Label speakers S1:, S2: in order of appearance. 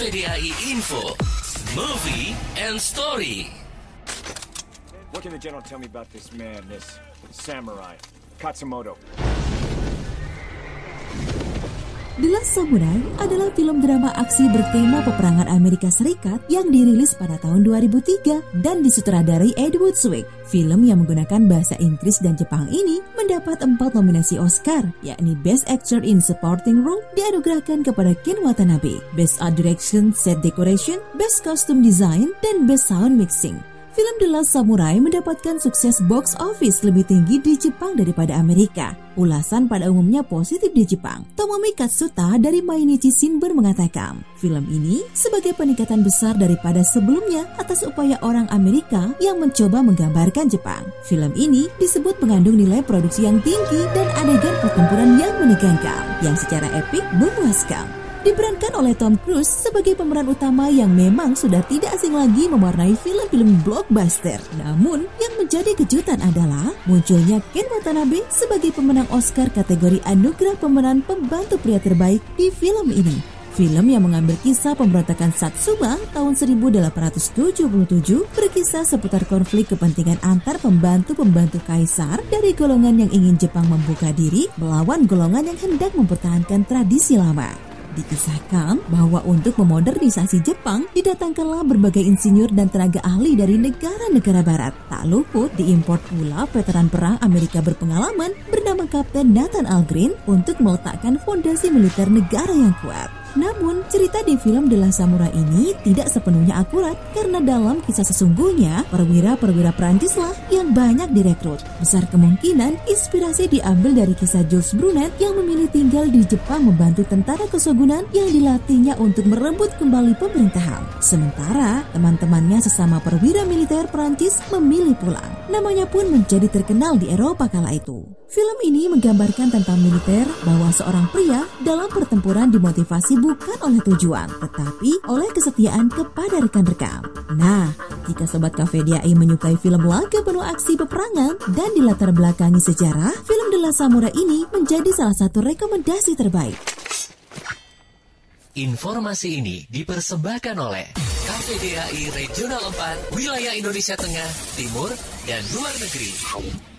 S1: Info, Movie and Story.
S2: What can the general tell me about this man, this samurai, Katsumoto?
S3: The Last Samurai adalah film drama aksi bertema peperangan Amerika Serikat yang dirilis pada tahun 2003 dan disutradarai Edward Zwick. Film yang menggunakan bahasa Inggris dan Jepang ini mendapat empat nominasi Oscar, yakni Best Actor in Supporting Role dianugerahkan kepada Ken Watanabe, Best Art Direction, Set Decoration, Best Costume Design, dan Best Sound Mixing. Film The Last Samurai mendapatkan sukses box office lebih tinggi di Jepang daripada Amerika. Ulasan pada umumnya positif di Jepang. Tomomi Katsuta dari Mainichi Shinbun mengatakan, film ini sebagai peningkatan besar daripada sebelumnya atas upaya orang Amerika yang mencoba menggambarkan Jepang. Film ini disebut mengandung nilai produksi yang tinggi dan adegan pertempuran yang menegangkan, yang secara epik memuaskan diperankan oleh Tom Cruise sebagai pemeran utama yang memang sudah tidak asing lagi mewarnai film-film blockbuster. Namun, yang menjadi kejutan adalah munculnya Ken Watanabe sebagai pemenang Oscar kategori anugerah pemeran pembantu pria terbaik di film ini. Film yang mengambil kisah pemberontakan Satsuma tahun 1877 berkisah seputar konflik kepentingan antar pembantu-pembantu kaisar dari golongan yang ingin Jepang membuka diri melawan golongan yang hendak mempertahankan tradisi lama. Dikisahkan bahwa untuk memodernisasi Jepang didatangkanlah berbagai insinyur dan tenaga ahli dari negara-negara barat. Tak luput diimpor pula veteran perang Amerika berpengalaman bernama Kapten Nathan Algren untuk meletakkan fondasi militer negara yang kuat. Namun, cerita di film The Last Samurai ini tidak sepenuhnya akurat karena dalam kisah sesungguhnya, perwira-perwira Prancislah yang banyak direkrut. Besar kemungkinan inspirasi diambil dari kisah Jules Brunet yang memilih tinggal di Jepang membantu tentara kesogunan yang dilatihnya untuk merebut kembali pemerintahan. Sementara, teman-temannya sesama perwira militer Prancis memilih pulang. Namanya pun menjadi terkenal di Eropa kala itu. Film ini menggambarkan tentang militer bahwa seorang pria dalam pertempuran dimotivasi bukan oleh tujuan, tetapi oleh kesetiaan kepada rekan-rekan. Nah, jika Sobat Cafe DAI menyukai film laga penuh aksi peperangan dan dilatar belakangi sejarah, film The Last Samurai ini menjadi salah satu rekomendasi terbaik.
S1: Informasi ini dipersembahkan oleh KVDAI Regional 4, Wilayah Indonesia Tengah, Timur, dan Luar Negeri.